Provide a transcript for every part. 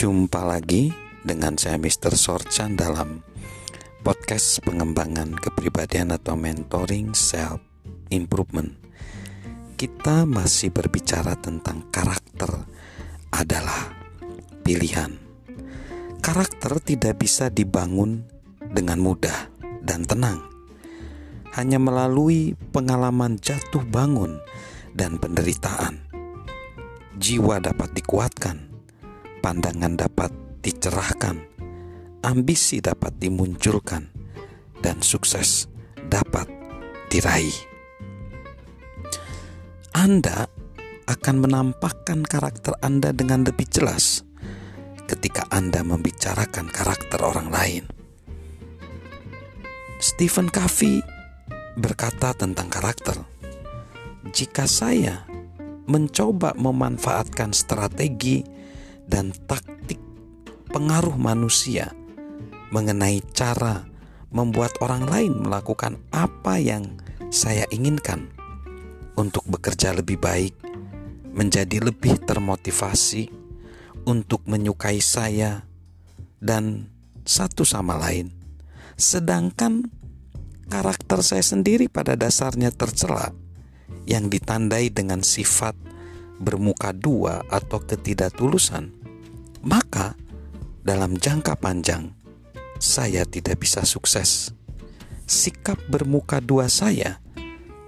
Jumpa lagi dengan saya Mr. Sorchan dalam podcast pengembangan kepribadian atau mentoring self improvement. Kita masih berbicara tentang karakter adalah pilihan. Karakter tidak bisa dibangun dengan mudah dan tenang. Hanya melalui pengalaman jatuh bangun dan penderitaan. Jiwa dapat dikuatkan pandangan dapat dicerahkan, ambisi dapat dimunculkan, dan sukses dapat diraih. Anda akan menampakkan karakter Anda dengan lebih jelas ketika Anda membicarakan karakter orang lain. Stephen Covey berkata tentang karakter, "Jika saya mencoba memanfaatkan strategi dan taktik pengaruh manusia mengenai cara membuat orang lain melakukan apa yang saya inginkan untuk bekerja lebih baik, menjadi lebih termotivasi untuk menyukai saya dan satu sama lain. Sedangkan karakter saya sendiri pada dasarnya tercela yang ditandai dengan sifat bermuka dua atau ketidaktulusan maka dalam jangka panjang saya tidak bisa sukses. Sikap bermuka dua saya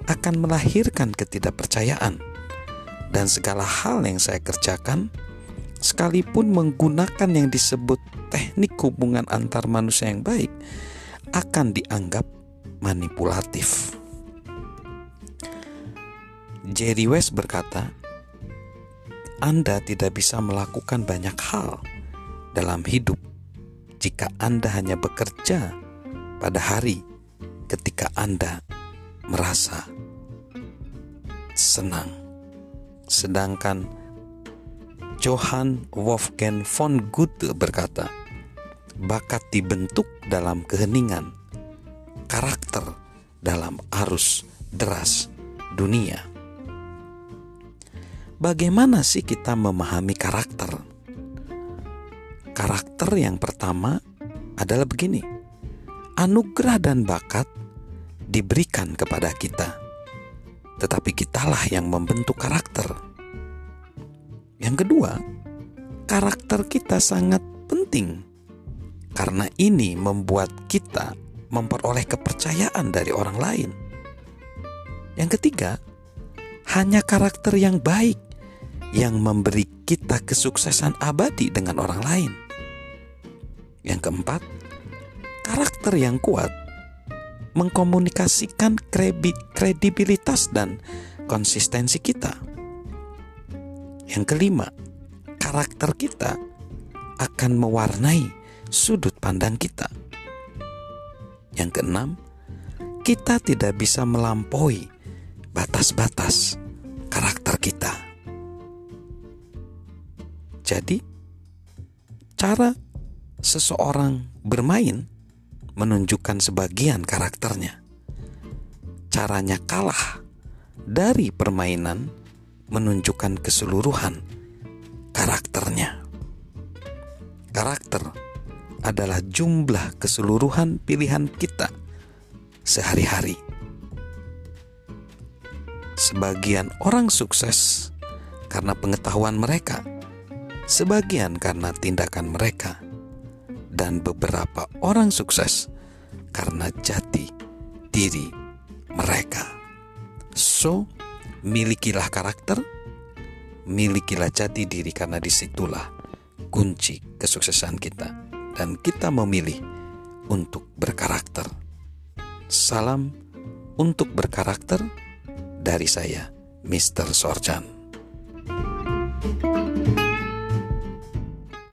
akan melahirkan ketidakpercayaan, dan segala hal yang saya kerjakan, sekalipun menggunakan yang disebut teknik hubungan antar manusia yang baik, akan dianggap manipulatif. Jerry West berkata, anda tidak bisa melakukan banyak hal dalam hidup jika Anda hanya bekerja pada hari ketika Anda merasa senang. Sedangkan Johann Wolfgang von Goethe berkata, bakat dibentuk dalam keheningan, karakter dalam arus deras dunia. Bagaimana sih kita memahami karakter? Karakter yang pertama adalah begini: anugerah dan bakat diberikan kepada kita, tetapi kitalah yang membentuk karakter. Yang kedua, karakter kita sangat penting karena ini membuat kita memperoleh kepercayaan dari orang lain. Yang ketiga, hanya karakter yang baik yang memberi kita kesuksesan abadi dengan orang lain. Yang keempat, karakter yang kuat mengkomunikasikan kredibilitas dan konsistensi kita. Yang kelima, karakter kita akan mewarnai sudut pandang kita. Yang keenam, kita tidak bisa melampaui batas-batas karakter kita. Jadi, cara seseorang bermain menunjukkan sebagian karakternya. Caranya kalah dari permainan menunjukkan keseluruhan karakternya. Karakter adalah jumlah keseluruhan pilihan kita sehari-hari. Sebagian orang sukses karena pengetahuan mereka sebagian karena tindakan mereka, dan beberapa orang sukses karena jati diri mereka. So, milikilah karakter, milikilah jati diri karena di situlah kunci kesuksesan kita. Dan kita memilih untuk berkarakter. Salam untuk berkarakter dari saya, Mr. Sorjan.